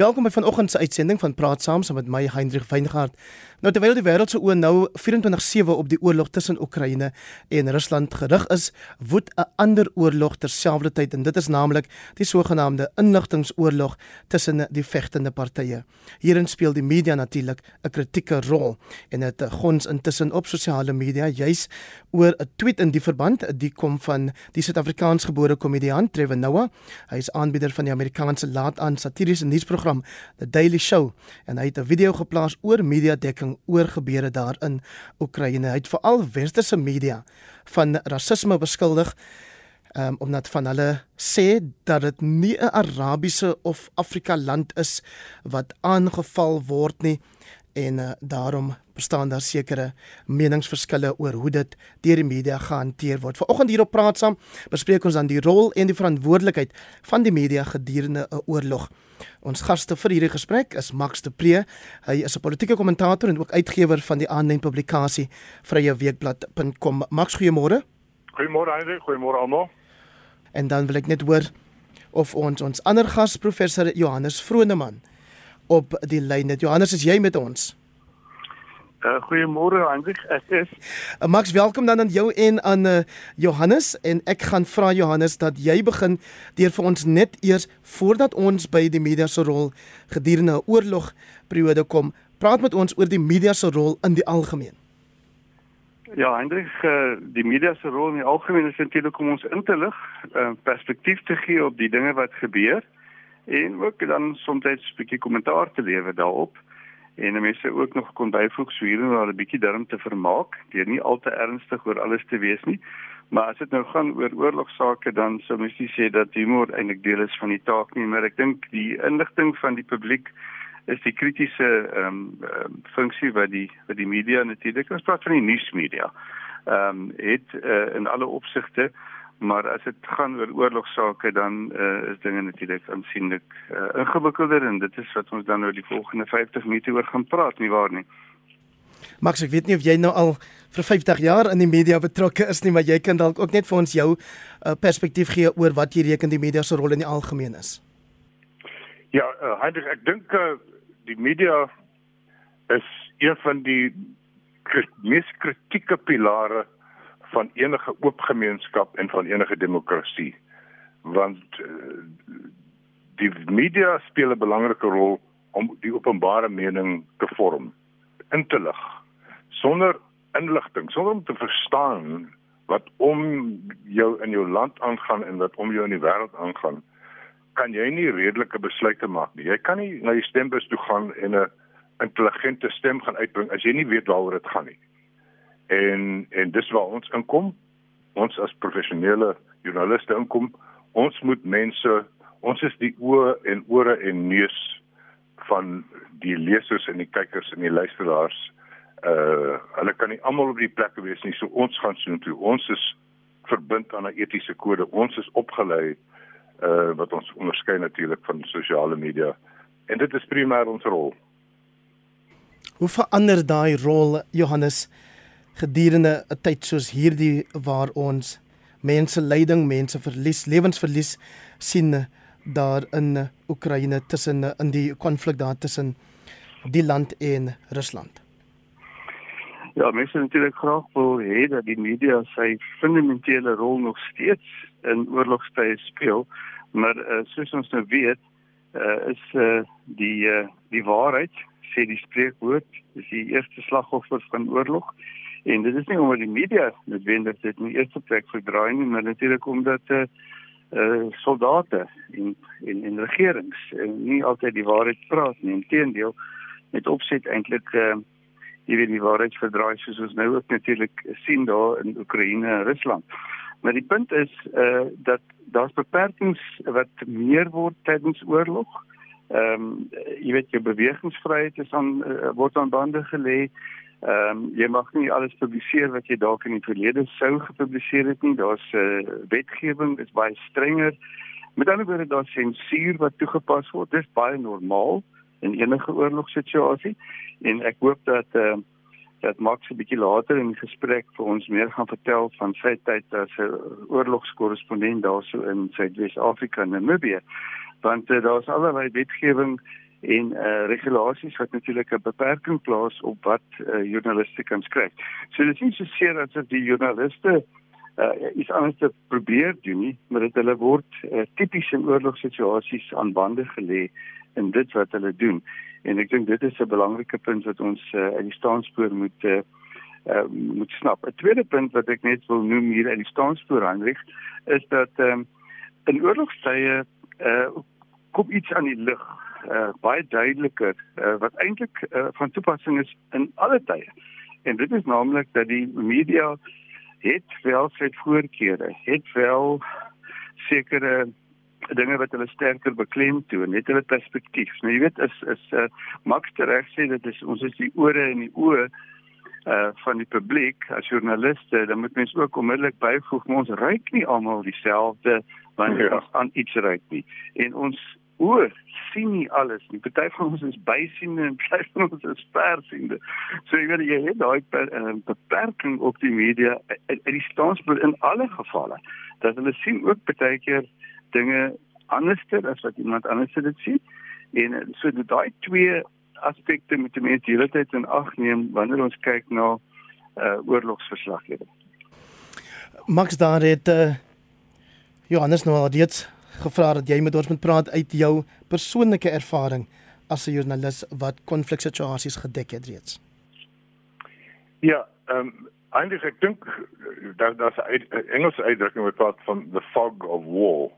Welkom by vanoggend se uitsending van Praat Saam saam met my Hendrik Weingart. Nou terwyl die wêreld se oë nou 24/7 op die oorlog tussen Oekraïne en Rusland gerig is, woed 'n ander oorlog terselfdertyd en dit is naamlik die sogenaamde inligtingoorlog tussen die vegtende partye. Hierin speel die media natuurlik 'n kritieke rol en dit gons intussen op sosiale media juis oor 'n tweet in die verband, die kom van die Suid-Afrikaansgebore komediant Trevor Noah. Hy is aanbieder van die Amerikaanse laat-aan satiriese nuusprogram program The Daily Show en hy het 'n video geplaas oor media dekking oor gebeure daar in Oekraïne. Hy het veral westerse media van rasisme beskuldig um, omdat van hulle sê dat dit nie 'n Arabiese of Afrika land is wat aangeval word nie en uh, daarom bestaan daar sekere meningsverskille oor hoe dit deur die media gehanteer word. Vanoggend hier op praat saam bespreek ons dan die rol en die verantwoordelikheid van die media gedurende 'n oorlog. Ons gaste vir hierdie gesprek is Max de Pre. Hy is 'n politieke kommentator en ook uitgewer van die aanlyn publikasie vryeweekblad.com. Max, goeiemôre. Goeiemôre Heinrich, goeiemôre almal. En dan wil ek net hoor of ons ons ander gas professor Johannes Vroneman op die lyn het. Johannes, is jy met ons? Uh, goeiemôre Hendrik. Ek is uh, Max, welkom dan aan jou en aan uh, Johannes en ek gaan vra Johannes dat jy begin deur vir ons net eers voordat ons by die media se rol gedurende 'n oorlogperiode kom, praat met ons oor die media se rol in die algemeen. Ja, Hendrik, uh, die media se rol in die algemeen is natuurlik om ons in te lig, uh, perspektief te gee op die dinge wat gebeur en ook dan soms 'n bietjie kommentaar te lewer daarop en mense ook nog kon byvoeg so hier en daar 'n bietjie darm te vermaak, deur nie al te ernstig oor alles te wees nie. Maar as dit nou gaan oor oorlogsake dan sou mens nie sê dat humor eintlik deel is van die taak nie, maar ek dink die inligting van die publiek is die kritiese ehm um, um, funksie wat die wat die media natuurlik, ons praat van die nuusmedia. Ehm um, het uh, in alle opsigte maar as dit gaan oor oorlogsake dan uh, is dinge natuurlik aansienlik uh, ingewikkelder en dit is wat ons dan nou die volgende 50 minute oor gaan praat nie waar nie. Max, ek weet nie of jy nou al vir 50 jaar in die media betrokke is nie, maar jy kan dalk ook net vir ons jou uh, perspektief gee oor wat jy reken die media se rol in die algemeen is. Ja, uh, Heinrich, ek dink uh, die media is een van die mees kritieke pilare van enige oop gemeenskap en van enige demokrasie. Want uh, die media speel 'n belangrike rol om die openbare mening te vorm in te lig sonder inligting sonder om te verstaan wat om jou in jou land aangaan en wat om jou in die wêreld aangaan kan jy nie redelike besluite maak nie. Jy kan nie na die stembus toe gaan en 'n intelligente stem gaan uitbring as jy nie weet waaroor dit gaan nie en en dis waar ons inkom. Ons as professionele joernaliste inkom. Ons moet mense ons is die oë en ore en neus van die lesers en die kykers en die luisteraars. Uh hulle kan nie almal op die plekke wees nie so ons gaan sien toe. Ons is verbind aan 'n etiese kode. Ons is opgelei uh wat ons onderskei natuurlik van sosiale media. En dit is primêr ons rol. Hoe verander daai rol Johannes gedurende 'n tyd soos hierdie waar ons mense lyding, mense verlies, lewensverlies sien daar in Oekraïne tussen in die konflik daar tussen die land en Rusland. Ja, mense natuurlik graag wil hê dat die media sy fundamentele rol nog steeds in oorlogstye speel, maar uh, soos ons nou weet, uh, is uh, die uh, die waarheid sê die spreekwoord is die eerste slagoffer van oorlog. En dit is nie omdat die media noodwendig dit in die eerste plek verdraai nie, maar natuurlik omdat eh uh, uh, soldate en en en regerings en nie altyd die waarheid praat nie. Inteendeel met opset eintlik eh uh, jy weet die waarheid verdraai soos ons nou ook natuurlik sien daar in Oekraïne en Rusland. Maar die punt is eh uh, dat daar's beperkings wat meer word tydens oorlog. Ehm um, jy weet jou bewegingsvryheid is aan uh, word aan bande gelê. Ehm um, jy mag nie alles publiseer wat jy dalk in die verlede sou gepubliseer het nie. Daar's 'n uh, eh, wetgewing, is baie strenger. Met ander woorde daar's sensuur wat toegepas word. Dit is baie normaal in enige oorlogssituasie en ek hoop dat ehm uh, dat Max 'n bietjie later in die gesprek vir ons meer gaan vertel van sy tyd as 'n oorlogskorrespondent daarso in Suidwes-Afrika en Namibië. Want uh, daar's allerlei wetgewing en uh regulasies wat natuurlik 'n beperking plaas op wat uh, joernaliste kan skryf. So dit is nie so seer asof die joernaliste uh iets anders probeer doen nie, maar dit hulle word uh, tipies in oorlogssituasies aan bande gelê in dit wat hulle doen. En ek dink dit is 'n belangrike punt wat ons uh, uit die staanspoor moet uh, uh, moet snap. 'n Tweede punt wat ek net wil noem hier uit die staanspoor aanrig is dat um, in oorlogstye uh, kom iets aan die lig uh, baie duideliker uh, wat eintlik uh, van toepassing is in alle tye. En dit is naamlik dat die media het wel sy voorkeure, het wel sekere dinge wat hulle sterker beklemtoon, net hulle perspektief. Nou jy weet is is uh, Max reg sê dit is ons is die ore en die oë uh van die publiek as joernaliste, dan moet mens ook onmiddellik byvoeg, ons ryk nie almal dieselfde wanneer ja. ons aan iets ryk nie. En ons oor sien nie alles nie. Party van ons is bysiende en party van ons is versiende. So jy weet jy het daai uh, beperking op die media uit die staanspoor in alle gevalle dat hulle sien ook baie keer dinge anderster as wat iemand anders dit sien. En eh, so daai twee aspekte moet die mens hele tyd in ag neem wanneer ons kyk na uh oorlogsverslaggewing. Max daar het uh Johannes nou al dit gevra dat jy met ons moet praat uit jou persoonlike ervaring as 'n joernalis wat konfliksituasies gedek het reeds. Ja, ehm um, eintlik ek dink dat daar's 'n Engelse uitdrukking wat praat van the fog of war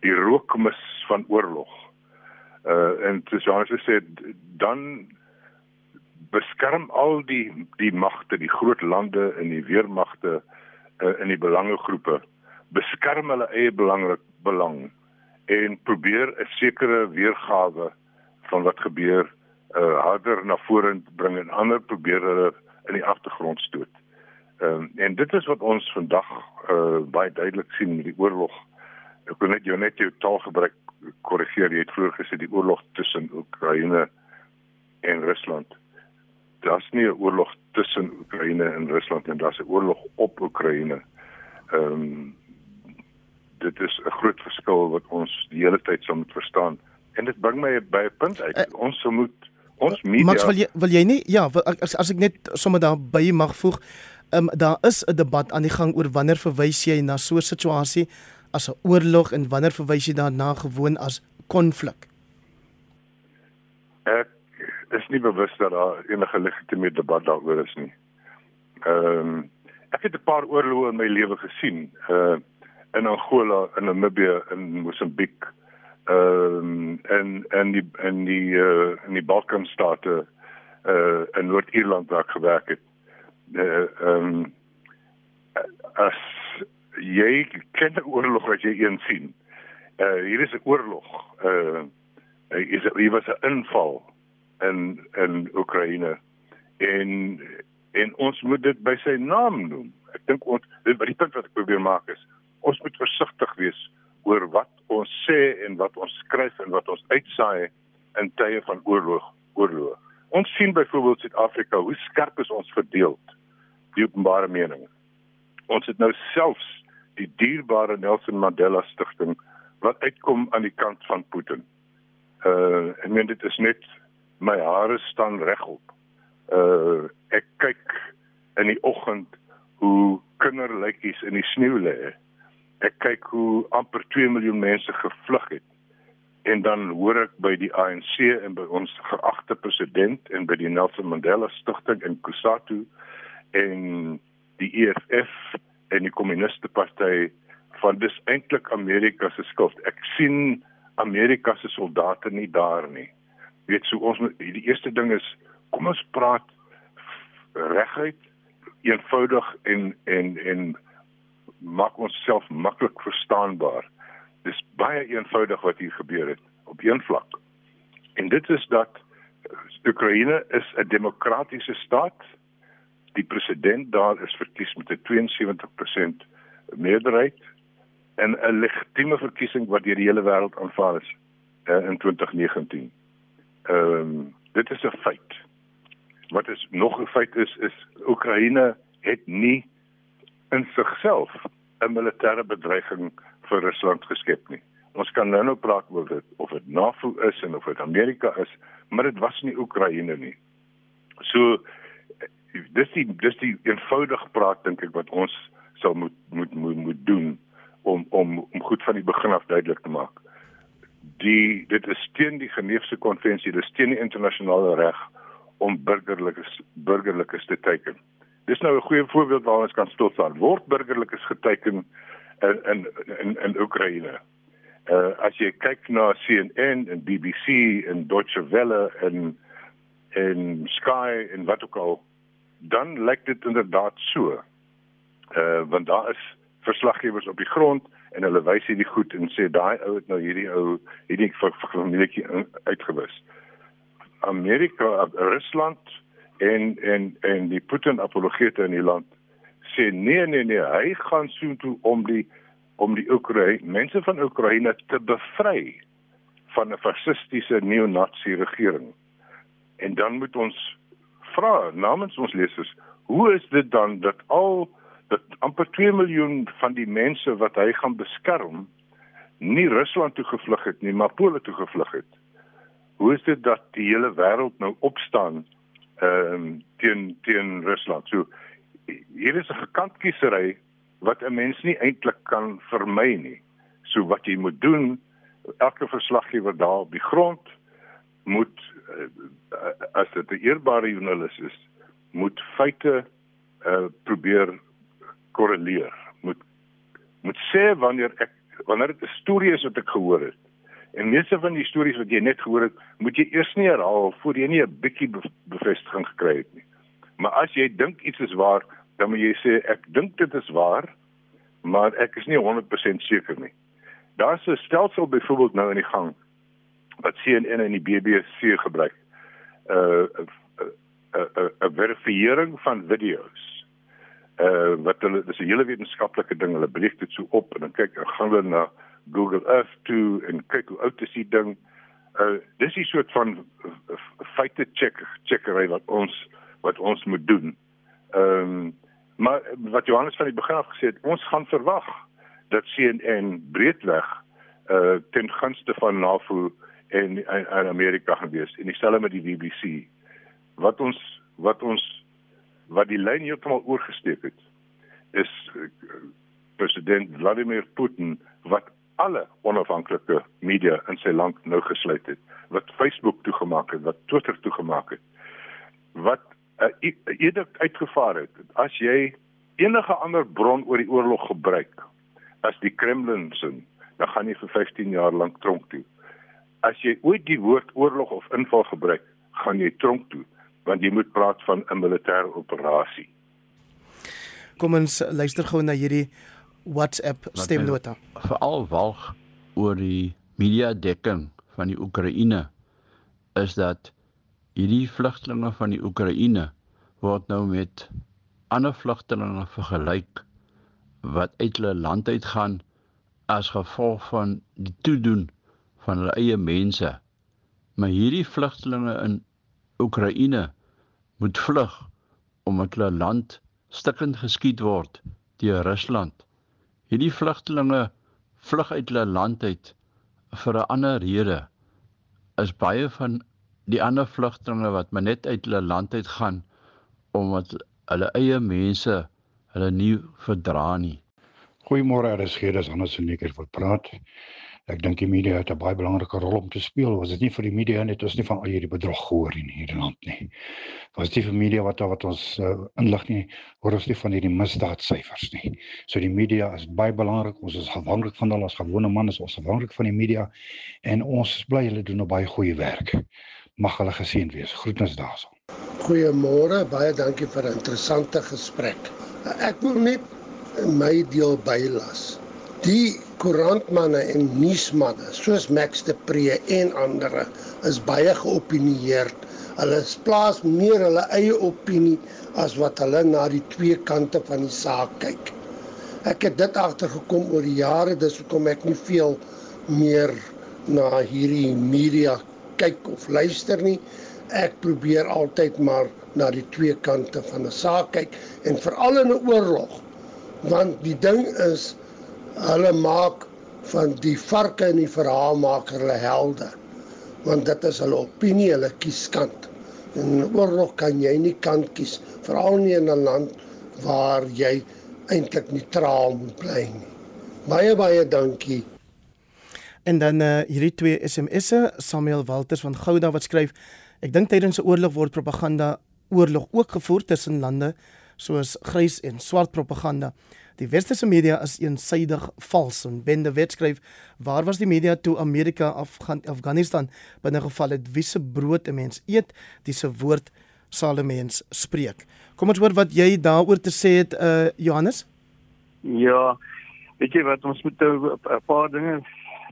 die rookmis van oorlog. Uh en soos Johannes gesê dan beskerm al die die magte, die groot lande en die weermagte uh, in die belangegroepe beskerm hulle eie belangrik belang en probeer 'n sekere weergawe van wat gebeur uh harder na vore bring en ander probeer hulle in die agtergrond stoot. Ehm uh, en dit is wat ons vandag uh baie duidelik sien met die oorlog ek wil net jou net jou taalgebruik korrigeer. Jy het vroeër gesê die oorlog tussen Oekraïne en Rusland. Daar's nie 'n oorlog tussen Oekraïne en Rusland en daar's 'n oorlog op Oekraïne. Ehm um, dit is 'n groot verskil wat ons die hele tyd sou moet verstaan. En dit bring my by 'n punt uit. Uh, ons moet ons media Max wil jy wil jy nie ja as, as ek net sommer daar by mag voeg. Ehm um, daar is 'n debat aan die gang oor wanneer verwys jy na so 'n situasie as 'n oorlog en wanneer verwys jy daarna gewoon as konflik? Ek is nie bewus dat daar enige legitieme debat daaroor is nie. Ehm um, ek het 'n paar oorloë in my lewe gesien, uh in Angola, in Namibië, in Mosambiek, ehm um, en en die en die uh in die Balkanstate uh in Noord-Ierland waar ek gewerk het. Uh ehm um, as jy ken oorlog as jy een sien. Uh hier is 'n oorlog. Uh is dit was 'n inval in in Oekraïne en en ons moet dit by sy naam noem. Ek dink ons wat die punt wat ek probeer maak is ons moet versigtig wees oor wat ons sê en wat ons skryf en wat ons uitsaai in tye van oorlog oorlog. Ons sien byvoorbeeld Suid-Afrika hoe skerp is ons verdeel die openbare mening. Ons het nou selfs die dierbare Nelson Mandela stigting wat uitkom aan die kant van Putin. Uh ek meen dit is net my hare staan regop. Uh ek kyk in die oggend hoe kinderlykies in die sneeu lê. Ek kyk hoe amper 2 miljoen mense gevlug het. En dan hoor ek by die ANC en by ons geagte president en by die Nelson Mandela stigting in Kusatu en die EFF en die kommuniste party van dis eintlik Amerika se skuld. Ek sien Amerika se soldate nie daar nie. Weet so ons die eerste ding is kom ons praat reguit eenvoudig en en en maak ons self maklik verstaanbaar. Dis baie eenvoudig wat hier gebeur het op een vlak. En dit is dat Oekraïne is 'n demokratiese staat die president daar is verkies met 'n 72% meerderheid en 'n legitieme verkiesing wat deur die hele wêreld aanvaar is uh, in 2019. Ehm um, dit is 'n feit. Wat is nog 'n feit is is Oekraïne het nie in sigself 'n militêre bedreiging vir Rusland geskep nie. Ons kan nou nou praat oor dit of dit NAVO is en of dit Amerika is, maar dit was nie Oekraïne nie. So dis die dis die eenvoudig praat dink ek wat ons sal moet moet moet moet doen om om om goed van die begin af duidelik te maak. Die dit is teen die Geneefse konvensie, dit is teen die internasionale reg om burgerlikes burgerlikes te teiken. Dis nou 'n goeie voorbeeld waar ons kan stil staan. Word burgerlikes geteken in in in, in Oekraïne. Uh as jy kyk na CNN en BBC en Deutsche Welle en en Sky en wat ook al dan lyk dit inderdaad so. Uh want daar is verslaggewers op die grond en hulle wys hierdie goed en sê daai ou het nou hierdie ou hierdie familietjie uitgewis. Amerika, Rusland en en en die Putin apologete in die land sê nee nee nee, hy gaan soontoe om die om die Oekraïne mense van Oekraïne te bevry van 'n fasistiese neonazi regering. En dan moet ons vra namens ons lesers, hoe is dit dan dat al dat amper 2 miljoen van die mense wat hy gaan beskerm nie Rusland toe gevlug het nie, maar Pole toe gevlug het? Hoe is dit dat die hele wêreld nou opstaan ehm um, teen teen Rusland? So hier is 'n gekantkiesery wat 'n mens nie eintlik kan vermy nie. So wat jy moet doen, elke verslaggewer daar op die grond moet uh, as dit 'n eerbare joernalis is, moet feite uh, probeer korreleer. Moet moet sê wanneer ek wanneer dit 'n storie is wat ek gehoor het. En meeste van die stories wat jy net gehoor het, moet jy eers nie herhaal voor jy nie 'n bietjie bevestiging gekry het nie. Maar as jy dink iets is waar, dan moet jy sê ek dink dit is waar, maar ek is nie 100% seker nie. Daar's 'n stelsel byvoorbeeld nou in die gang wat CNN en die BBC gebruik. 'n uh, 'n uh, 'n uh, 'n verifiering van video's. Uh wat hulle dis 'n hele wetenskaplike ding. Hulle breek dit so op en dan kyk en gaan hulle na Google Earth toe en kyk hoe oud is die ding. Uh dis 'n soort van feite check checkery wat ons wat ons moet doen. Ehm um, maar wat Johannes van die begin af gesê het, ons gaan verwag dat CNN breedweg uh ten gunste van NAVO en in Amerika gaan wees en dieselfde met die BBC. Wat ons wat ons wat die lyn heeltemal oorgesteek het is uh, president Vladimir Putin wat alle onafhanklike media in sy land nou gesluit het wat Facebook toegemaak het wat Twitter toegemaak het wat 'n uh, edict uitgevaar het as jy enige ander bron oor die oorlog gebruik as die Kremlin se dan gaan jy vir 15 jaar lank tronk toe. As jy ooit die woord oorlog of inval gebruik gaan jy tronk toe want jy moet praat van 'n militêre operasie kom ons luister gou na hierdie WhatsApp stemnota. Veral walg oor die media dekking van die Oekraïne is dat hierdie vlugtelinge van die Oekraïne word nou met ander vlugtelinge vergelyk wat uit hulle land uitgaan as gevolg van die toedoen van hulle eie mense. Maar hierdie vlugtelinge in Oekraïne moet vlug omdat hulle land stikkend geskiet word deur Rusland. Hierdie vlugtelinge vlug uit hulle land uit vir 'n ander rede. Is baie van die ander vlugtelinge wat maar net uit hulle land uit gaan omdat hulle eie mense hulle nie verdra nie. Goeiemôre, is hier is anders en ek wil praat. Ek dink die media het 'n baie belangrike rol om te speel. Was dit nie vir die media net ons nie van al hierdie bedrog gehoor in hierdie land nie. Was dit vir media wat wat ons uh, inlig nie, hoor ons nie van hierdie misdaadsyfers nie. So die media is baie belangrik. Ons is afhanklik van hulle as gewone ons is afhanklik van die media en ons bly hulle doen 'n baie goeie werk. Mag hulle geseënd wees. Groetens daarso. Goeiemôre, baie dankie vir 'n interessante gesprek. Ek wil net my deel bylas. Die koerantmanne en nuusmanne soos Max de Pre en ander is baie geopinieerd. Hulle plaas meer hulle eie opinie as wat hulle na die twee kante van die saak kyk. Ek het dit agtergekom oor die jare, dis hoekom ek nie veel meer na hierdie media kyk of luister nie. Ek probeer altyd maar na die twee kante van 'n saak kyk en veral in 'n oorlog. Want die ding is hulle maak van die varke en die verhaalmaker hulle helde. Want dit is hulle opinie, hulle kies kant. In oorlog kan jy nie kant kies, veral nie in 'n land waar jy eintlik neutraal moet bly nie. Baie baie dankie. En dan uh, hierdie twee SMS'e, Samuel Walters van Gouda wat skryf: Ek dink tydens 'n oorlog word propaganda oorlog ook gevoer tussen lande soos grys en swart propaganda. Die westerse media is eensydig vals en Bende Wet skryf: "Waar was die media toe Amerika Afgan Afghanistan binne geval het wie se brood 'n mens eet, dis se woord sal 'n mens spreek." Kom ons hoor wat jy daaroor te sê het uh Johannes. Ja, weet jy wat ons moet 'n paar dinge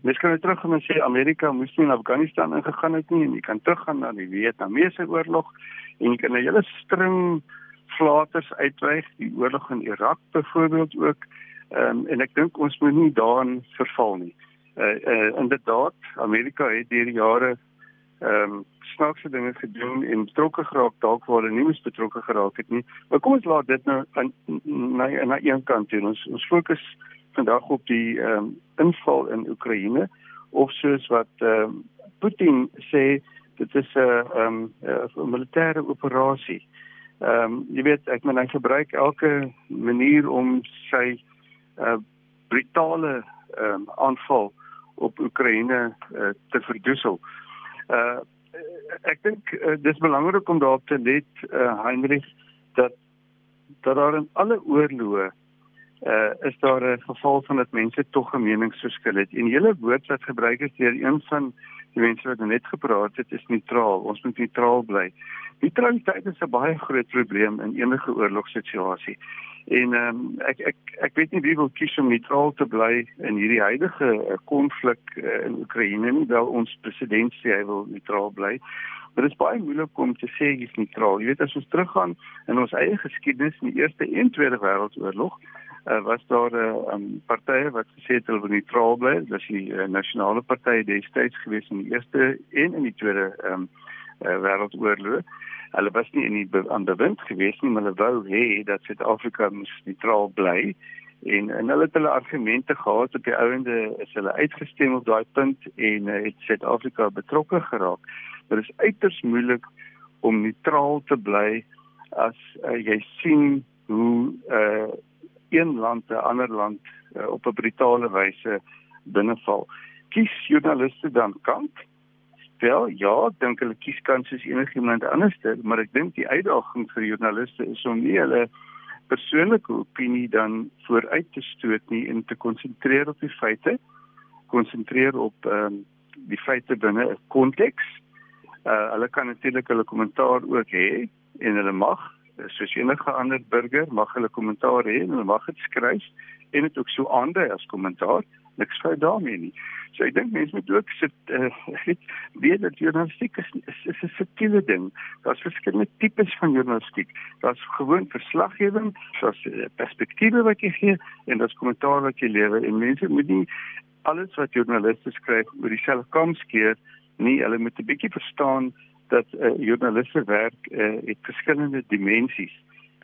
Mens kan net terug gaan en sê Amerika moes nie in Afghanistan ingegaan het nie en jy kan teruggaan na die Vietnamese oorlog en jy kan 'n hele string flaters uitwyg, die oorlog in Irak byvoorbeeld ook. Ehm um, en ek dink ons moet nie daarin verval nie. Uh uh inderdaad, Amerika het deur die jare ehm um, snaakse dinge gedoen en betrokke geraak dalk waar hulle nie moes betrokke geraak het nie. Maar kom ons laat dit nou aan na na een kant toe. Ons ons fokus vandag op die ehm um, inval in Oekraïne of soos wat ehm um, Putin sê dit is 'n ehm 'n militêre operasie. Ehm um, jy weet ek moet dan gebruik elke manier om sy uh brutale ehm um, aanval op Oekraïne uh, te verdoesel. Uh ek dink uh, dis belangrik om daarop te let uh Heinrich dat dat daar in alle oorloë uh is daar 'n geval van dat mense tog 'n meningsverskil het. En hele woord wat gebruik is deur een van die mense wat net gepraat het is neutraal. Ons moet neutraal bly. Neutraliteit is 'n baie groot probleem in enige oorlogssituasie. En ehm um, ek ek ek weet nie wie wil kies om neutraal te bly in hierdie huidige eh, konflik uh, in Oekraïne nie, wel ons president sê hy wil neutraal bly. Maar dit is baie moeilik om te sê hy is neutraal. Jy weet as ons teruggaan in ons eie geskiedenis in die Eerste en Tweede Wêreldoorlog, uh, was daar 'n uh, um, partye wat gesê het hulle wil neutraal bly. Dit was die uh, nasionale party destyds gewees in die Eerste en in die Tweede um, uh, Wêreldoorlog. Hulle was nie in die be aan bewind gewees nie, maar hulle wou hê dat Suid-Afrika moet neutraal bly en en hulle het hulle argumente gehad op die ouende is hulle uitgestem op daai punt en uh, het Suid-Afrika betrokke geraak. Dit is uiters moeilik om neutraal te bly as uh, jy sien hoe uh een land 'n ander land uh, op 'n brutale wyse binneval. Kies joernaliste dan kant? Wel, ja, ek dink hulle kies kant soos enigiemand anders, maar ek dink die uitdaging vir joernaliste is om nie hulle persoonlike opinie dan vooruit te stoot nie en te konsentreer op die feite, konsentreer op ehm um, die feite binne 'n konteks. Uh hulle kan natuurlik hulle kommentaar ook hê en hulle mag soos enige ander burger mag hulle kommentaar hê en hulle mag dit skryf en dit ook so aandui as kommentaar niks fout daarmee nie. So ek dink mense moet ook sit uh, weet dat journalistiek is is 'n subtiele ding. Daar's verskillende tipes van journalistiek. Daar's gewoon verslaggewing, daar's uh, perspektiewe wat jy gee en daar's kommentaar wat jy lewer en mense moet nie alles wat joernaliste skryf oor dieselfde kam skeer nie. Hulle moet 'n bietjie verstaan dat uh, joernalis se werk uh, het verskillende dimensies.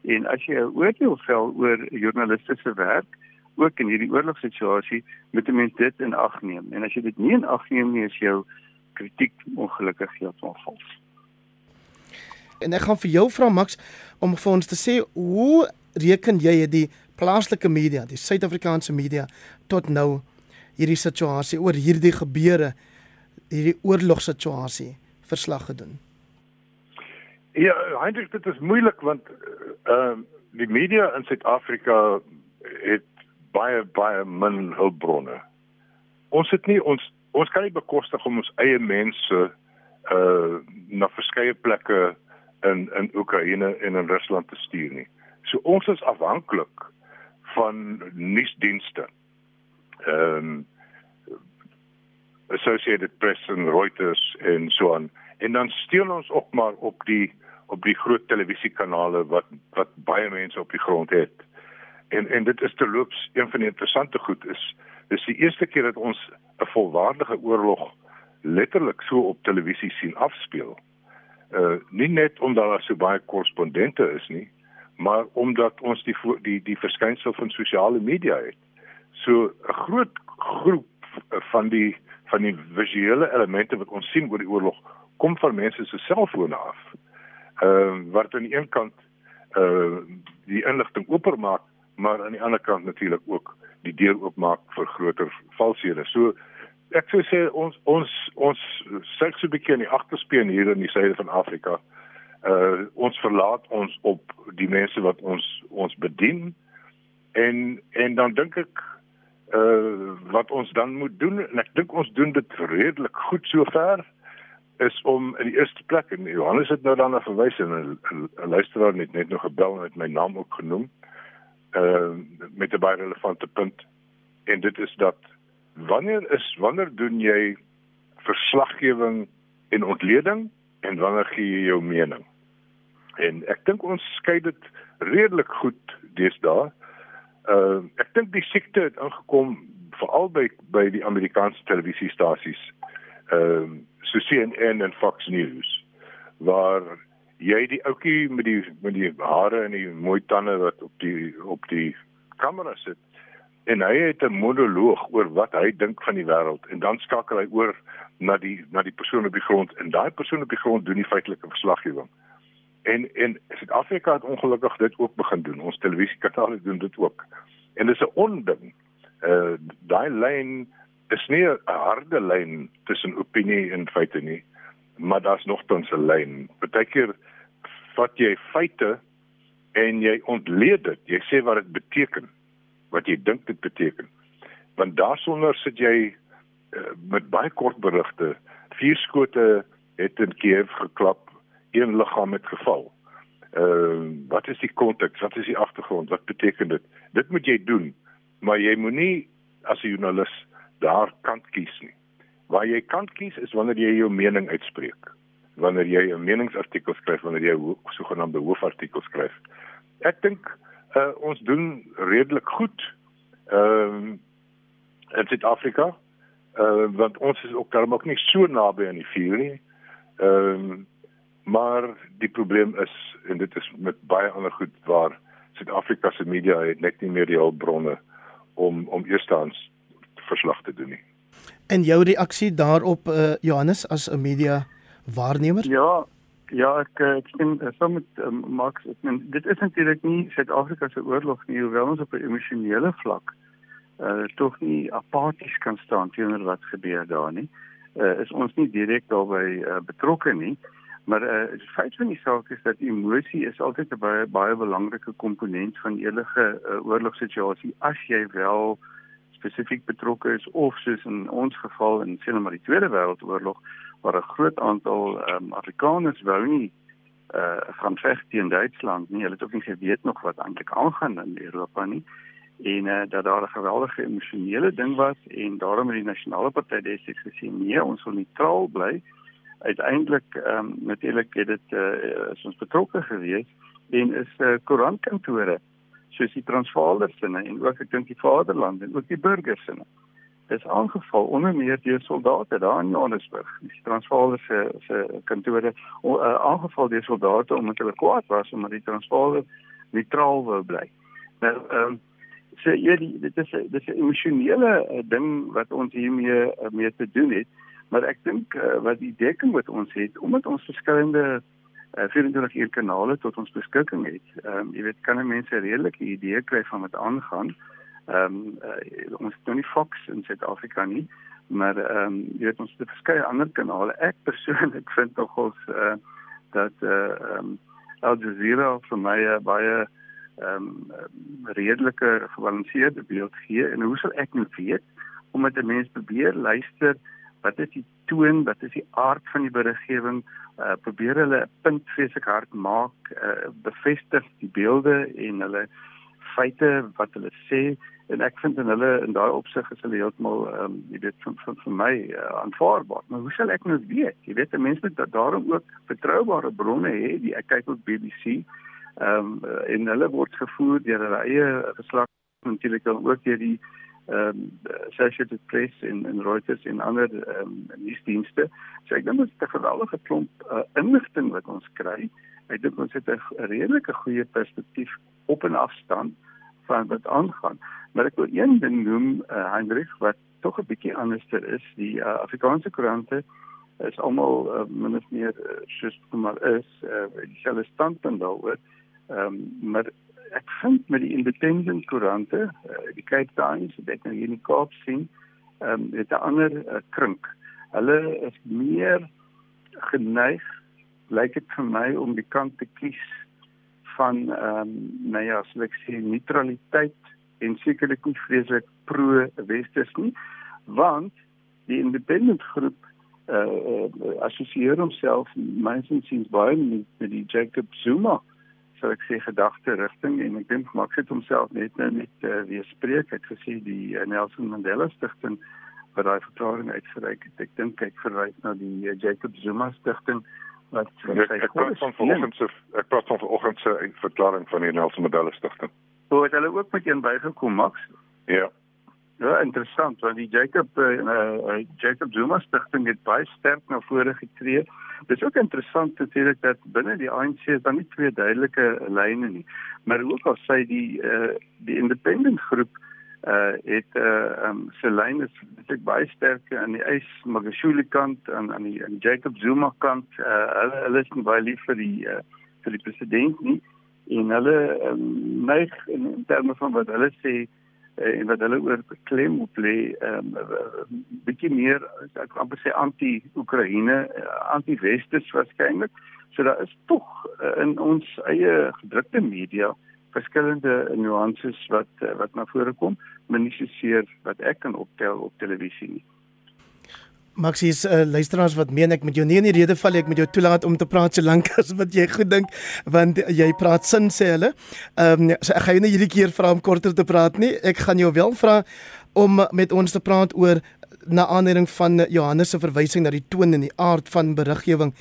En as jy 'n oordeel vel oor 'n joernalis se werk, ook in hierdie oorlogssituasie, moet 'n mens dit in ag neem. En as jy dit nie in ag neem nie, is jou kritiek ongelukkig heeltemal vals. En ek gaan vir jou vra Max om vir ons te sê hoe reken jy die plaaslike media, die Suid-Afrikaanse media tot nou hierdie situasie oor hierdie gebeure, hierdie oorlogssituasie verslag gedoen? Ja, Hendrik, dit is moeilik want ehm uh, die media in Suid-Afrika het baie baie min hulpbronne. Ons het nie ons ons kan nie bekostig om ons eie mense uh na verskeie plekke in in Oekraïne en in Rusland te stuur nie. So ons is afhanklik van nuusdienste. Ehm um, Associated Press en Reuters en so aan. En dan steel ons ook maar op die op die groot televisiekanale wat wat baie mense op die grond het. En en dit is terloops een van die interessante goed is dis die eerste keer dat ons 'n volwaardige oorlog letterlik so op televisie sien afspeel. Uh nie net omdat daar so baie korrespondente is nie, maar omdat ons die die die verskynsel van sosiale media het. So 'n groot groep van die van die visuele elemente wat ons sien oor die oorlog kom van mense se selfone af. Ehm uh, wat aan die een kant uh, die inligting oopmaak, maar aan die ander kant natuurlik ook die deur oopmaak vir groter valshede. So ek sou sê ons ons ons sê so 'n bietjie in die agterspieën hier in die suide van Afrika. Uh ons verlaat ons op die mense wat ons ons bedien en en dan dink ek uh wat ons dan moet doen en ek dink ons doen dit redelik goed sover is om in die eerste plek en Johannes het nou daarna verwys en 'n luisteraar het net nog gebel en het my naam ook genoem uh met 'n baie relevante punt. En dit is dat wanneer is wanneer doen jy verslaggewing en ontleding en wanneer gee jy jou mening? En ek dink ons skei dit redelik goed deesdae. Uh ek dink die siekte het ingekom veral by by die Amerikaanse televisiestasies ehm uh, so CNN en Fox News waar jy die ouetjie met die met die hare en die mooi tande wat op die op die kamera sit en hy het 'n monoloog oor wat hy dink van die wêreld en dan skakel hy oor na die na die persoon op die grond en daai persoon op die grond doen die feitelike verslaggewing. En en Suid-Afrika het ongelukkig dit ook begin doen. Ons televisiekanale doen dit ook. En dit is 'n onding. Uh daai lyn is nie 'n harde lyn tussen opinie en feite nie, maar daar's nogtans 'n lyn. Partykeer vat jy feite en jy ontleed dit. Jy sê wat dit beteken, wat jy dink dit beteken. Want daarsonder sit jy uh, met baie kort berigte. Vier skote het in Kiev geklap, een liggaam het geval. Ehm uh, wat is die konteks? Wat is die agtergrond? Wat beteken dit? Dit moet jy doen, maar jy moenie as 'n joernalis daar kant kies nie. Waar jy kant kies is wanneer jy jou mening uitspreek. Wanneer jy 'n meningsartikel skryf, wanneer jy 'n sogenaamde hoofartikel skryf. Ek dink uh, ons doen redelik goed ehm uh, in Suid-Afrika. Uh, want ons is ook daarom ook nie so naby aan die vuur nie. Ehm uh, maar die probleem is en dit is met baie ander goed waar Suid-Afrika se media het net nie meer die hulpbronne om om eerstens verslag te doen nie. En jou reaksie daarop uh, Johannes as 'n media waarnemer? Ja, ja, ek ek sien so met uh, Max, ek meen dit is natuurlik nie Suid-Afrika se oorlog nie, hoewel ons op 'n emosionele vlak uh tog nie apaties kan staan teenoor wat gebeur daar nie. Uh is ons nie direk daarbey uh, betrokke nie. Maar uh die feit van die saak is dat emosie is altyd 'n baie baie belangrike komponent van enige uh, oorlogssituasie as jy wel uh spesifiek betrokke is of soos in ons geval in sien maar die Tweede Wêreldoorlog waar 'n groot aantal um, Afrikaners wou nie uh gaan veg teen Duitsland nie. Hulle het ook nie geweet nog wat eintlik aangaan in Europa nie. En uh dat daar 'n geweldige emosionele ding was en daarom het die nasionale party destyds gesê nee, ons wil neutraal bly. Uiteindelik ehm um, natuurlik het dit uh is ons betrokke gewees en is uh koerantkantore soos die Transvaaldersinne en ook ek dink die Vaderland en ook die Burgersinne. Dis aangeval onder meer deur soldate daar in Johannesburg. Die Transvaalder se se kantore uh, aangeval deur soldate omdat hulle kwaad was omdat die Transvaalder neutraal wou bly. Nou ehm um, so ja die dit is dit is 'n emosionele uh, ding wat ons hiermee uh, mee te doen het, maar ek dink uh, wat die dekking wat ons het omdat ons verskillende uh, eh, 24 uur kanale tot ons beskikking het. Ehm um, jy weet kan mense redelike idee kry van wat aangaan. Ehm um, uh, ons het nou nie Fox in Suid-Afrika nie, maar ehm um, jy weet ons het verskeie ander kanale. Ek persoonlik vind nogals uh, dat eh, ehm uh, um, Al Jazeera vir my uh, baie ehm um, redelike gebalanseerde beeld gee en hoe sal ek nou weet omdat 'n mens probeer luister wat is die toon, wat is die aard van die beriggewing, uh, probeer hulle 'n punt vreeslik hard maak, uh, bevestig die beelde en hulle feite wat hulle sê en ek vind en hulle in daai opsig is hulle heeltemal ehm um, jy weet vir vir, vir my uh, aanvaarbaar. Maar hoe sal ek nou weet? Jy weet mense moet daarom ook vertroubare bronne hê. Die ek kyk op BBC ehm um, en hulle word gevoer deur hulle eie geslag natuurlik dan ook deur die ehm um, Associated Press en en Reuters en ander ehm um, nuusdienste. So ek dink dit is 'n geweldige klomp uh, inligting wat ons kry. Ek dink ons het 'n redelike goeie perspektief op en afstand van wat aangaan. Maar ek wil een ding noem, uh, Hendrik, wat tog 'n bietjie anderster is. Die uh, Afrikaanse koerante is almal uh, min of meer uh, soos maar is uh, dieselfde standpunt daaroor. Ehm um, maar ek vind met die independent koerante, uh, die Cape Times, dit nou hier in die Kaap sien, ehm um, dit 'n ander uh, krink. Hulle is meer geneig lyk dit vir my om die kant te kies van ehm um, nou ja, so ek sê neutraliteit en sekerlik nie vreeslik pro westers nie, want die independent groep eh uh, assosieer homself mynsins sins baie met, met die Jacob Zuma sou ek sê gedagte rigting en ek dink maak dit homself net nou net uh, weer spreek het gesê die uh, Nelson Mandela stigting wat daai verklaring uitgereik het ek dink ek verwys na die uh, Jacob Zuma stigting wat ek, ek praat van vanoggend se ek praat van vanoggend se verklaring van die Nelson Mandela Stichting. Hoe het hulle ook met een bygekom Max? Ja. Ja, interessant want die Jacob uh, uh, Jacob Zuma Stichting het baie sterk na vore getree. Dit is ook interessant natuurlik dat binne die ANC is daar nie twee duidelike lyne nie, maar ook al sê die uh, die independent groep uh het uh um Celine is baie baie sterk aan die Ys Magashule kant en aan die aan Jacob Zuma kant. Uh hulle hulle is baie lief vir die uh vir die president nie en hulle um, neig in, terme van wat hulle sê en wat hulle oor beklem op lê um bietjie meer ek amper sê anti-Oekraïne, uh, anti-Westers waarskynlik. So daar is tog uh, in ons eie gedrukte media verskillende nuances wat wat na vore kom maar nie seker wat ek kan optel op televisie nie. Maxies, uh, luisteraars wat meen ek met jou nie in die rede val ek met jou toelaat om te praat so lank as wat jy goed dink want jy praat sin sê hulle. Ehm um, so ek gaan jou nie hierdie keer vra om korter te praat nie. Ek gaan jou wel vra om met ons te praat oor na aanleiding van Johannes se verwysing na die toon en die aard van beriggewing.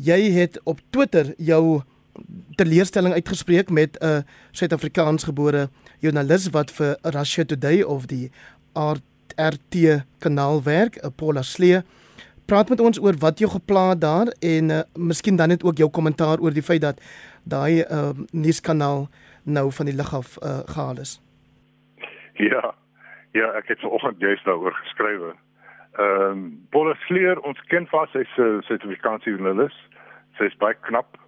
Jy het op Twitter jou teleurstelling uitgespreek met 'n uh, Suid-Afrikaans gebore joernalis wat vir Russia Today of die RT kanaal werk, uh, Paula Slee. Praat met ons oor wat jy gepla daar en uh, miskien dan net ook jou kommentaar oor die feit dat daai uh, nuuskanaal nou van die lug af uh, gehaal is. Ja. Ja, ek het vanoggend juist daaroor geskrywe. Ehm um, Paula Slee, ons ken vas sy's 'n Suid-Afrikaanse joernalis. Sy's baie knap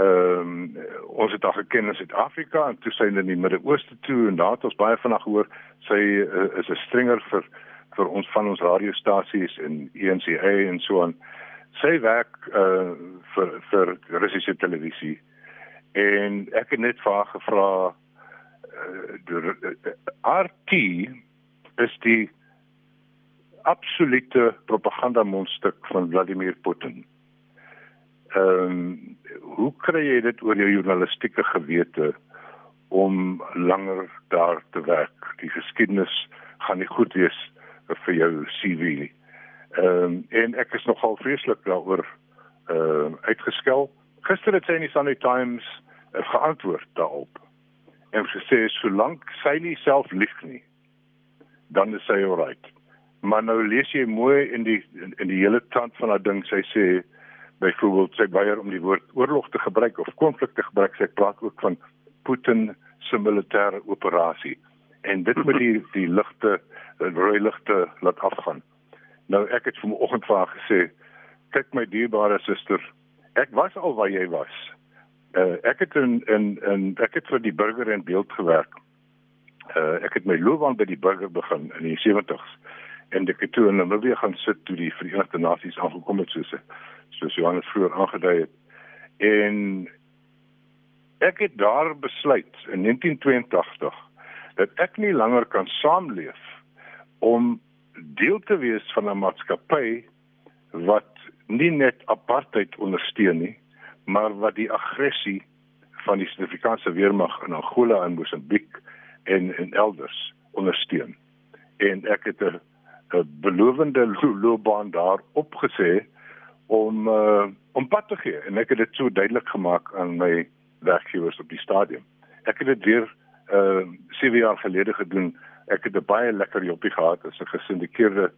Ehm um, ons het haar geken in Suid-Afrika en toe sy in die Midde-Ooste toe en daar het ons baie vanaand gehoor sy uh, is 'n stringer vir vir ons van ons radiostasies en ENCA en so aan. Sy werk uh vir vir Russiese televisie. En ek het net vir haar gevra uh, die RT is die absolute propaganda mondstuk van Vladimir Putin. Ehm um, hoe kry jy dit oor jou journalistieke gewete om langer daar te werk? Die geskiedenis gaan nie goed wees vir jou CV nie. Ehm um, en ek is nogal vreeslik daaroor ehm uh, uitgeskel. Gister het sy in die Sunday Times uh, geantwoord daarop. En sy sê solank sy nie self lieg nie, dan is sy alright. Maar nou lees jy mooi in die in, in die hele tand van haar ding, sy sê byvoorbeeld sy weier om die woord oorlog te gebruik of konflik te gebruik. Sy praat ook van Putin se militêre operasie en dit moet die die ligte rooi ligte laat afgaan. Nou ek het vanoggend vir haar gesê, kyk my dierbare suster, ek was al waar jy was. Uh, ek het in in in ek het vir die burger en beeld gewerk. Uh, ek het my loopbaan by die burger begin in die 70s en ek het toe in Namibië gaan sit toe die Verenigde Nasies aangekom het soos soos Johannes vroeër aangedui het. En ek het daar besluit in 1982 dat ek nie langer kan saamleef om deel te wees van 'n maatskappy wat nie net apartheid ondersteun nie, maar wat die aggressie van die Suid-Afrikaanse weermag in Angola en Mosambiek en en elders ondersteun. En ek het 'n belowende loopbaan daar opgesê om uh, om pad te gee en ek het dit so duidelik gemaak aan my werkgewers op die stadium. Ek het dit weer uh 7 jaar gelede gedoen. Ek het 'n baie lekker joppie gehad as 'n gesindikeerde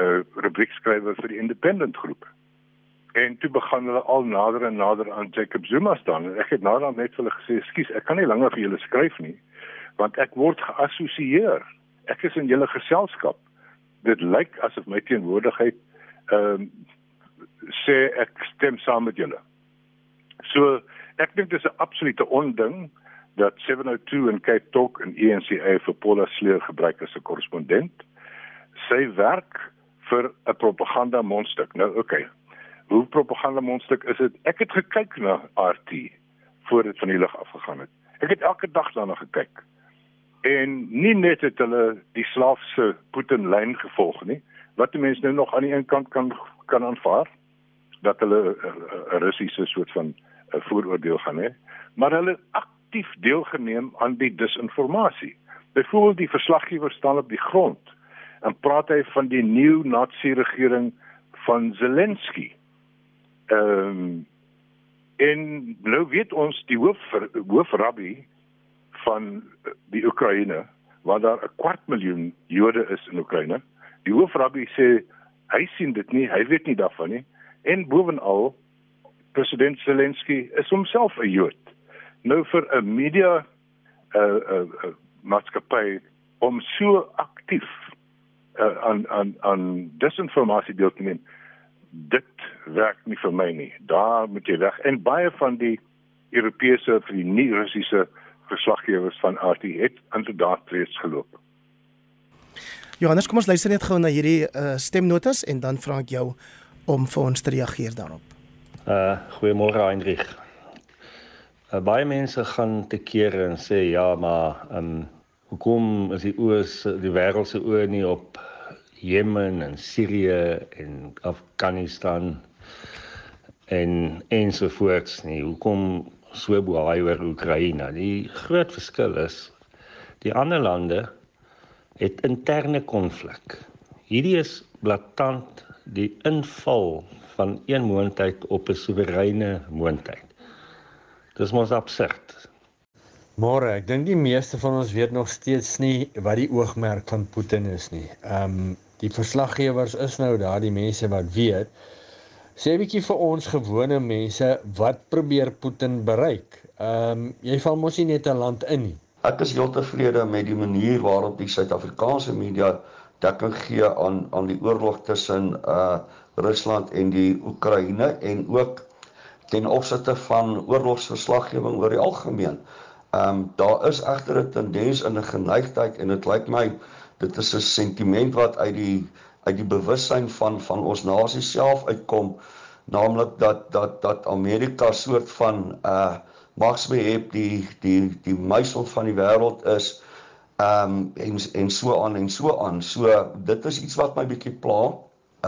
uh rubriekskrywer vir die Independent groep. En toe begin hulle al nader en nader aan Jacob Zuma staan en ek het dan net vir hulle gesê, "Skus, ek kan nie langer vir julle skryf nie, want ek word geassosieer. Ek is in julle geselskap dit lyk asof my teenwoordigheid ehm um, sê ek stem saam met julle. So ek dink dis 'n absolute onding dat 702 en Cape Talk en ENCA vir Paula Sleer gebruik as 'n korrespondent. Sy werk vir 'n propaganda mondstuk. Nou. Okay. Hoe propaganda mondstuk is dit? Ek het gekyk na RT voor dit van die lug afgegaan het. Ek het elke dag daarna gekyk. En nie net het hulle die slaafse Putin lyn gevolg nie, wat die mense nou nog aan die een kant kan kan aanvaar dat hulle 'n Russiese soort van 'n vooroordeel gaan hê, maar hulle aktief deelgeneem aan die disinformasie. Byvoorbeeld die verslaggewer staan op die grond en praat hy van die nuwe Nazi regering van Zelensky. Ehm um, en nou weet ons die hoof hoofrabbi van die Oekraïne waar daar 'n kwart miljoen Jode is in Oekraïne. Die hoofrabbi sê hy sien dit nie, hy weet nie daarvan nie. En bovenal president Zelensky is homself 'n Jood. Nou vir 'n media 'n uh, 'n uh, uh, maatskappy om so aktief uh, aan aan aan disinformasie deel te neem dit werk nie vir my nie. Daar moet jy weg. En baie van die Europese of die nie-Russiese verslaggewers van RT het inderdaad reeds geloop. Johannes, kom ons luister net gou na hierdie uh, stemnotas en dan vra ek jou om vir ons te reageer daarop. Uh goeiemôre Heinrich. Uh, baie mense gaan te kere en sê ja, maar um, hoekom is die oos die wêreld se oë nie op Jemen en Sirië en Afghanistan en ensovoorts nie. Hoekom so baie oor Oekraïne? Die groot verskil is die ander lande het interne konflik. Hierdie is blaatant die inval van een moondheid op 'n soewereine moondheid. Dis mos absurd. Môre, ek dink die meeste van ons weet nog steeds nie wat die oogmerk van Putin is nie. Ehm um, die verslaggewers is nou daar die mense wat weet. Sê 'n bietjie vir ons gewone mense wat probeer Putin bereik. Ehm um, jy val mos nie net 'n land in nie. Ek is heel tevrede met die manier waarop die Suid-Afrikaanse media dekking gee aan aan die oorlog tussen uh Rusland en die Oekraïne en ook ten opsigte van oorlogsverslaggewing oor die algemeen. Ehm um, daar is egter 'n tendens in 'n geneigtheid en dit lyk my dit is 'n sentiment wat uit die uit die bewussyn van van ons nasie self uitkom naamlik dat dat dat Amerika soort van uh magsbehep die die die muisel van die wêreld is um en en so aan en so aan so dit is iets wat my bietjie pla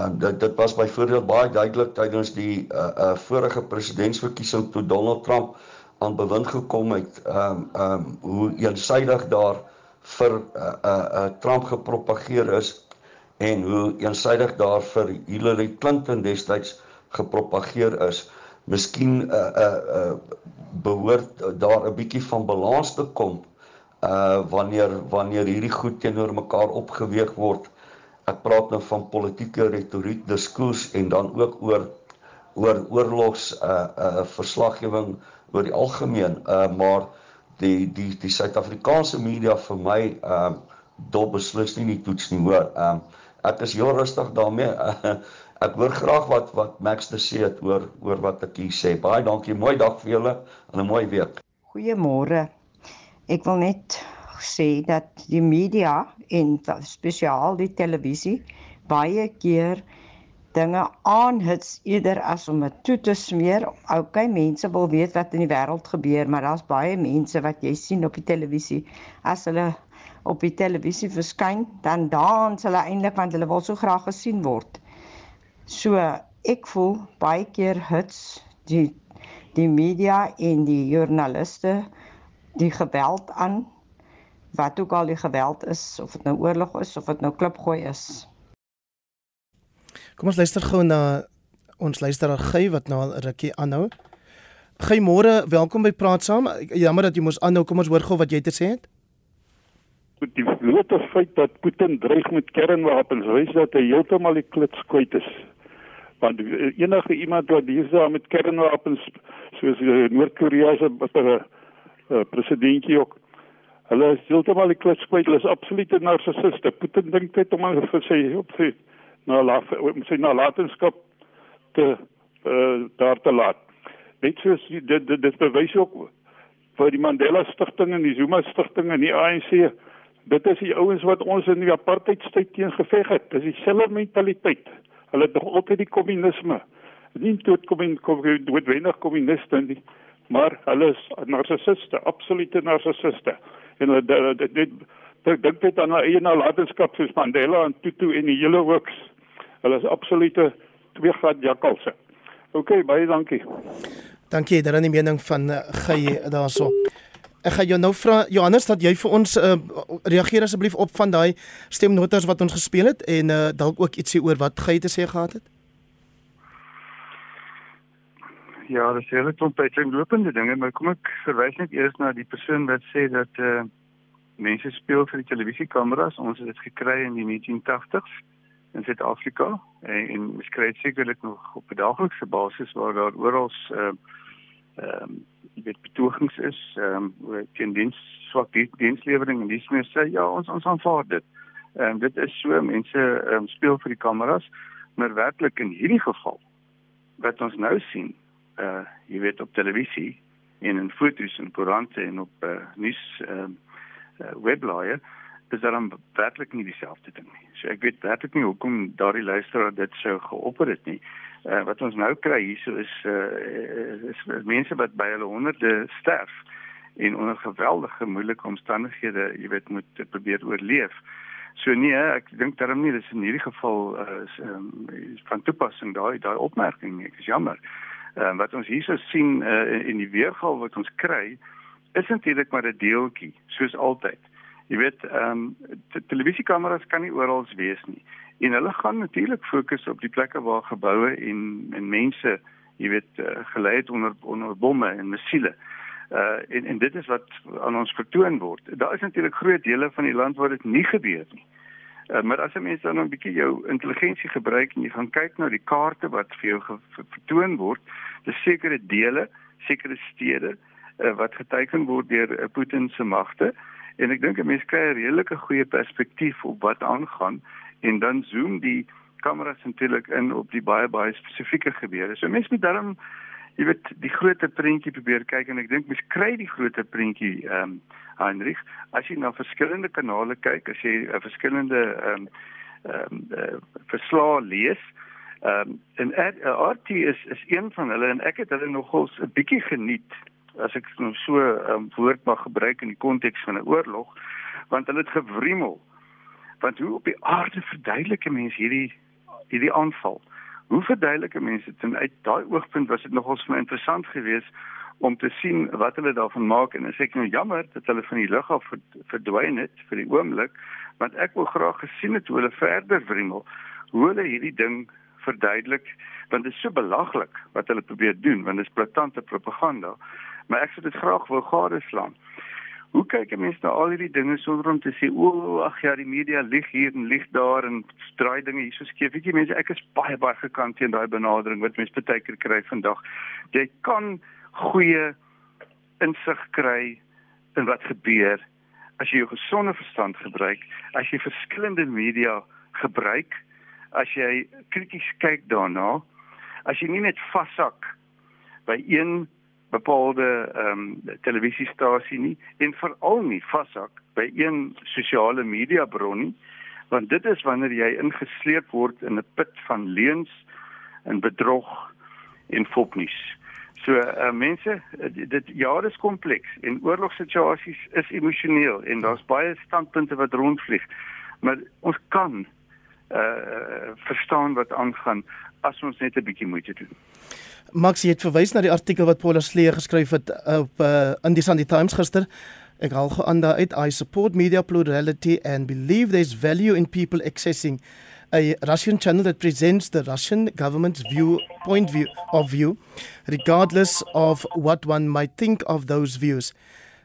um dit dit was byvoorbeeld baie duidelik tydens die uh, uh vorige presidentsverkiesing toe Donald Trump aan bewind gekom het um um hoe eensydig daar vir uh, uh, uh, Trump gepropageer is en hoe eensydig daar vir Hillary Clinton destyds gepropageer is. Miskien 'n uh, 'n uh, uh, behoort daar 'n bietjie van balans te kom uh wanneer wanneer hierdie goed teenoor mekaar opgeweeg word. Ek praat nou van politieke retoriek, diskurs en dan ook oor oor oorlogs uh uh verslaggewing oor die algemeen uh maar die die die Suid-Afrikaanse media vir my ehm uh, dop beslis nie die toets nie hoor. Ehm um, ek is heel rustig daarmee. ek hoor graag wat wat Max te sê het oor oor wat ek hier sê. Baie dankie. Mooi dag vir julle en 'n mooi week. Goeiemôre. Ek wil net sê dat die media en spesiaal die televisie baie keer dinge aanhits eerder as om dit toe te smeer. OK, mense wil weet wat in die wêreld gebeur, maar daar's baie mense wat jy sien op die televisie. As hulle op die televisie verskyn, dan dans hulle eintlik want hulle wil so graag gesien word. So, ek voel baie keer hits die die media en die joernaliste die geweld aan wat ook al die geweld is of dit nou oorlog is of dit nou klipgooi is. Kom ons luister gou na ons luisteraar Gey wat nou 'n rukkie aanhou. Gey môre, welkom by Praat Saam. Jammer dat jy moes aanhou. Kom ons hoor gou wat jy te sê het. Met die blote feit dat Putin dreig met kernwapens, wys dat hy heeltemal die klits kwyt is. Want enige iemand wat hierso met kernwapens soos Noord-Korea se uh, presidentjie ook Hulle is heeltemal die klits kwyt. Hulle is absolute narcissiste. Putin dink net om hulle vir sy op sy na sy nalatenskap te uh, daar te laat. Net soos dit dit, dit bewys ook vir die Mandela Stichting en die Zuma Stichting en die ANC. Dit is die ouens wat ons in die apartheidstyd teen geveg het. Dis dieselfde mentaliteit. Hulle het nog altyd die kommunisme. Nie tot kom kom met wenig kommuniste nie, maar hulle is narcissiste, absolute narcissiste. En hulle dit dit dink dit aan 'n eie nalatenskap soos Mandela en Tutu en die hele works. Hulle is absolute twee gat jakkalse. OK, baie dankie. Dankie, daar is 'n mening van uh, Gey daarso. Ek gaan jou nou vra Johannes dat jy vir ons uh, reageer asseblief op van daai stemnotas wat ons gespeel het en uh, dalk ook ietsie oor wat Gey te sê gehad het. Ja, dis hele klomp uitlopende dinge, maar kom ek verwys net eers na die persoon wat sê dat uh, mense speel vir die televisiekameras. Ons het dit gekry in die 1980s in Suid-Afrika en, en ons kry dit sekerlik nog op 'n daaglikse basis waar daar oral ehm ehm jy weet betogings is ehm um, teen diens swak die dienslewering en dis meer sê ja ons ons aanvaar dit. Ehm um, dit is so mense ehm um, speel vir die kameras maar werklik in hierdie geval wat ons nou sien uh jy weet op televisie en in foto's en koerante en op uh, nuus ehm um, uh, webblaaie is dit dan werklik nie dieselfde ding nie. So ek weet werklik nie hoekom daardie luisteraar dit sou geopper het nie. Uh, wat ons nou kry hierso is uh is mense wat by hulle honderde sterf en onder geweldige moeilike omstandighede, jy weet, moet probeer oorleef. So nee, ek dink daarom nie dis in hierdie geval uh, is um, van toepassing daai daai opmerking nie. Ek is jammer. Uh, wat ons hierso sien uh, in die weergaal wat ons kry is eintlik maar 'n deeltjie, soos altyd. Jy weet, ehm um, televisiekameras kan nie oral wees nie. En hulle gaan natuurlik fokus op die plekke waar geboue en en mense, jy weet, uh, gelei het onder onder bomme en missiele. Uh en en dit is wat aan ons vertoon word. Daar is natuurlik groot dele van die land waar dit nie gebeur nie. Uh, maar as jy mens dan 'n bietjie jou intelligensie gebruik en jy gaan kyk na die kaarte wat vir jou vertoon word, dis sekere dele, sekere stede uh, wat geteken word deur uh, Putin se magte en ek dink 'n mens kry 'n redelike goeie perspektief op wat aangaan en dan zoom die kameras natuurlik in op die baie baie spesifieke gebeure. So mense moet daarom jy weet die groter prentjie probeer kyk en ek dink mens kry die groter prentjie ehm um, Heinrich as jy na verskillende kanale kyk, as jy 'n uh, verskillende ehm um, ehm um, uh, verslae lees. Ehm um, en RT is is een van hulle en ek het hulle nogals 'n bietjie geniet as ek nou so 'n um, woord mag gebruik in die konteks van 'n oorlog want hulle het gewrimmel. Want hoe op die aarde verduidelike mense hierdie hierdie aanval? Hoe verduidelike mense dit? En uit daai oogpunt was dit nogals vir my interessant geweest om te sien wat hulle daarvan maak. En ek nou jammer dat hulle van die lug af verdwyn het vir die oomblik want ek wil graag gesien het hoe hulle verder wrimmel hoe hulle hierdie ding verduidelik. Want dit is so belaglik wat hulle probeer doen want dit is platante propaganda maar ek sou dit graag wou gadeslaan. Hoe kyk 'n mens na al hierdie dinge sonder om te sê o, ag ja, die media lieg hier en lieg daar en draai dinge hier so skeef. Weet jy mense, ek is baie baie gekant teen daai benadering wat mense baie keer kry vandag. Jy kan goeie insig kry in wat gebeur as jy jou gesonde verstand gebruik, as jy verskillende media gebruik, as jy krities kyk daarna, as jy nie net vashak by een bepaalde ehm um, televisiestasie nie en veral nie vashak by een sosiale media bron nie want dit is wanneer jy ingesleep word in 'n put van leuns en bedrog en fopnuus. So uh, mense dit ja, dit is kompleks en oorlogssituasies is emosioneel en daar's baie standpunte wat rondvlieg. Maar ons kan uh verstaan wat aangaan as ons net 'n bietjie moeite doen. Max het verwys na die artikel wat Paula Slee geskryf het op uh, in die Sunday Times gister. Ek haal aan daar uit I support media plurality and believe there's value in people accessing a Russian channel that presents the Russian government's view point view of view regardless of what one might think of those views.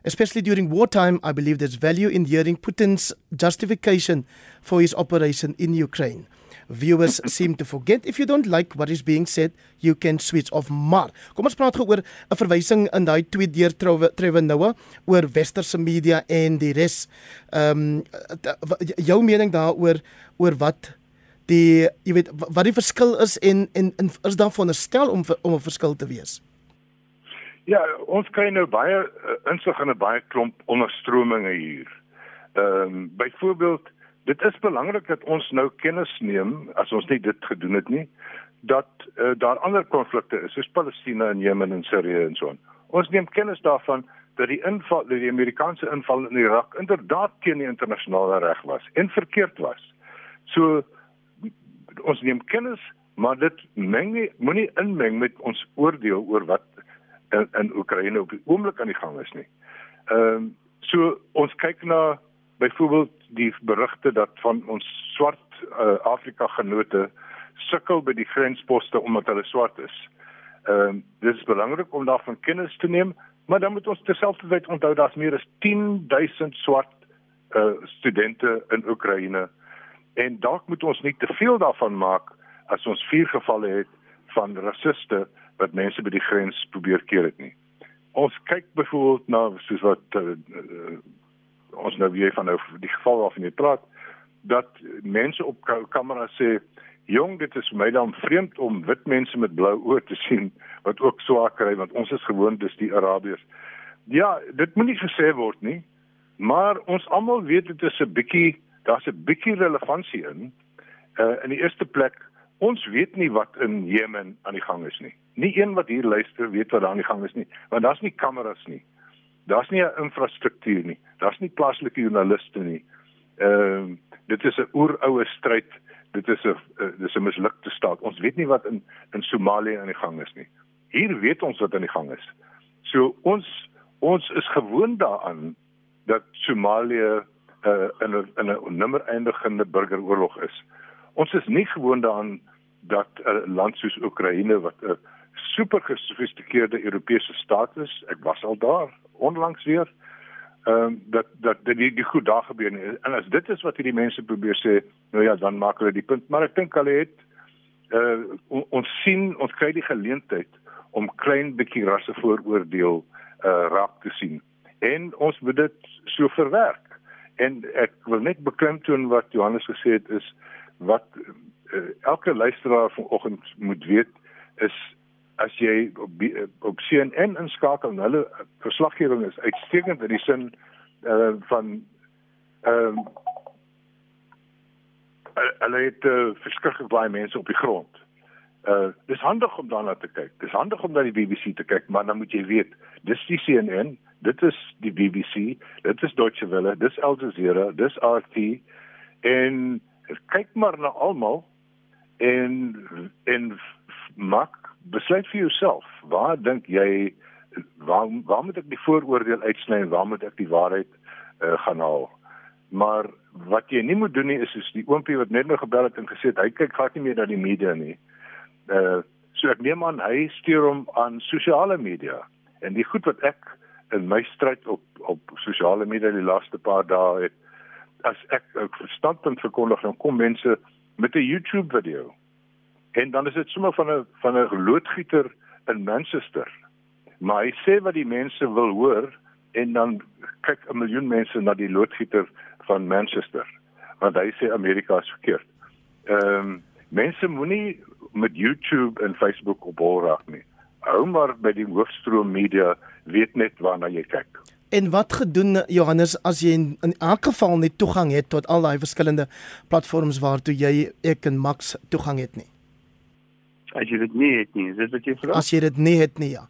Especially during wartime, I believe there's value in hearing Putin's justification for his operation in Ukraine. Viewers seem to forget if you don't like what is being said, you can switch off. Maar kom ons praat gou oor 'n verwysing in daai tweet deur Trevor Noah oor westerse media en die res. Ehm um, jou mening daaroor oor wat die jy weet wat die verskil is en en, en is daar veronderstel om om 'n verskil te wees? Ja, ons kry nou baie uh, insig in 'n baie klomp onderstrominge hier. Ehm um, byvoorbeeld, dit is belangrik dat ons nou kennis neem as ons nie dit gedoen het nie dat uh, daar ander konflikte is soos Palestina en Jemen en Sirië en so aan. Ons neem kennis daarvan dat die inval die Amerikaanse inval in Irak inderdaad teen die internasionale reg was en verkeerd was. So ons neem kennis, maar dit meng nie moenie inmeng met ons oordeel oor wat in, in Oekraïne op die oomblik aan die gang is nie. Ehm um, so ons kyk na byvoorbeeld die berigte dat van ons swart uh, Afrika genote sukkel by die grensposte omdat hulle swart is. Ehm um, dit is belangrik om daarvan kennis te neem, maar dan moet ons terselfdertyd onthou daar's meer as 10000 swart uh, studente in Oekraïne en dalk moet ons nie te veel daarvan maak as ons vier gevalle het van rasiste wat mense by die grens probeer keer het nie. Ons kyk byvoorbeeld na soos wat uh, uh, ons nou weer van nou die geval waarvan jy praat dat mense op kamera sê jong dit is my dan vreemd om wit mense met blou oë te sien wat ook swaar kry want ons is gewoond dis die Arabiërs. Ja, dit moenie gesê word nie. Maar ons almal weet dit is 'n bietjie daar's 'n bietjie relevantie in. Uh in die eerste plek Ons weet nie wat in Jemen aan die gang is nie. Nie een wat hier luister weet wat daar aan die gang is nie, want daar's nie kameras nie. Daar's nie 'n infrastruktuur nie. Daar's nie plaaslike joernaliste nie. Ehm uh, dit is 'n oeroue stryd. Dit is 'n uh, dis 'n mislukte staat. Ons weet nie wat in in Somalië aan die gang is nie. Hier weet ons wat aan die gang is. So ons ons is gewoond daaraan dat Somalië uh, in 'n in 'n nimmer eindigende burgeroorlog is. Ons is nie gewoond daaraan dat 'n land soos Oekraïne wat 'n super gesofistikeerde Europese staat is, ek was al daar onlangs weer, ehm um, dat dat dit die, die goed daar gebeur nie. En as dit is wat hierdie mense probeer sê, nou ja, dan maak hulle die punt, maar ek dink hulle het uh ons sien ons kry die geleentheid om klein bietjie rasse vooroordeel uh raak te sien. En ons moet dit so verwerk. En ek wil net beklemtoon wat Johannes gesê het is wat uh, elke luisteraar vanoggend moet weet is as jy op, op CNN inskakel en hulle verslaggewing is uitstekend in die sin uh, van ehm um, hulle het uh, verskriklik baie mense op die grond. Uh dis handig om daarna te kyk. Dis handig om na die BBC te kyk, maar dan moet jy weet, dis die CNN, dit is die BBC, dit is Deutsche Welle, dis Al Jazeera, dis RT en kyk maar na almal en en maak besluit vir jouself. Waar dink jy waar waar moet ek die vooroordeel uitsny en waar moet ek die waarheid uh, gaan haal? Maar wat jy nie moet doen nie is soos die oompie wat net nou gebel het en gesê het hy kyk glad nie meer na die media nie. Uh so ek neem aan hy stuur hom aan sosiale media. En die goed wat ek in my stryd op op sosiale media die laaste paar dae het as ek 'n standpunt verkondig dan kom mense met 'n YouTube video. En dan is dit sommer van 'n van 'n loodgieter in Manchester. Maar hy sê wat die mense wil hoor en dan kyk 'n miljoen mense na die loodgieter van Manchester want hy sê Amerika is verkeerd. Ehm um, mense moenie met YouTube en Facebook op hol raak nie. Hou maar by die hoofstroom media, weet net waarna jy kyk. En wat gedoen Johannes as jy in, in elk geval nie toegang het tot al daai verskillende platforms waartoe jy ek en Max toegang het nie? As jy dit nie het nie, is dit wat jy vra? As jy dit nie het nie, ja.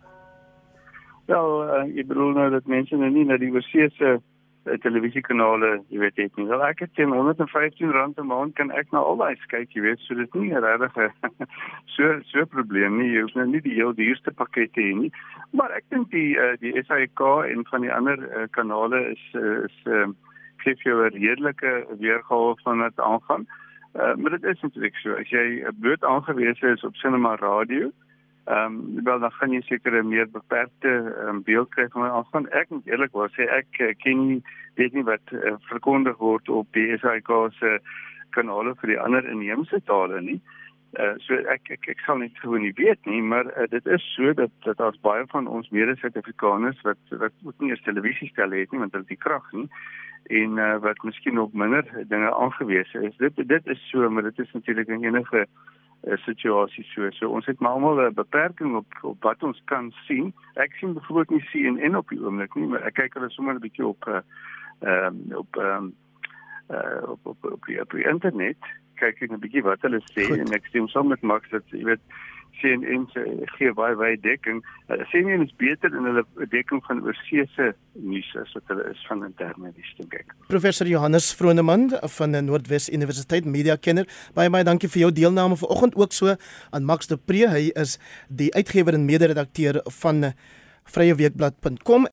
Wel, uh, ek bedoel nou dat mense nou nie na die oorsese uh, televisiekanale, jy weet het nie. Wel ek het teen 115 rand 'n maand kan ek nou al daai kyk, jy weet, so dit nie regtig so so probleem nie. Jy hoef nou nie die heel duurste pakkette hê nie. Maar ek dink die uh, die SAK en van die ander uh, kanale is uh, is uh, gee vir 'n redelike weergawe van wat aangaan. Uh, maar dit is natuurlik so as jy bloot aangewese is op sinema radio Ehm um, wel dan gaan jy seker 'n meer beperkte um, beeld kry van my aangaan. Ek moet eerlikwaar sê ek uh, ken nie weet nie wat uh, verkondig word op die SAK se kanale vir die ander inheemse tale nie. Uh so ek ek ek sal net gewoon nie weet nie, maar uh, dit is so dat dat daar's baie van ons mede-Suid-Afrikaners wat wat ook nie 'n televisiestel het nie want hulle het die krag nie en uh, wat miskien op minder dinge aangewese is. Dit dit is so, maar dit is natuurlik 'n enige uh, situasie so. So ons het maar almal 'n beperking op op wat ons kan sien. Ek sien byvoorbeeld nie CNN op die oomblik nie, maar ek kyk hulle sommer 'n bietjie op uh ehm um, op ehm um, uh op op op die, op die internet kyk ek 'n bietjie wat hulle sê Goed. en ek stem saam met Max dat jy weet CNN se gee baie baie dekking. Uh, CNN is beter in hulle dekking van oorseese nuus as wat hulle is van interne nuus dink ek. Professor Johannes Vroneman van die Noordwes Universiteit Media Kenner. Baie baie dankie vir jou deelname vanoggend ook so aan Max de Pre. Hy is die uitgewer en mede-redakteur van vryeweekblad.com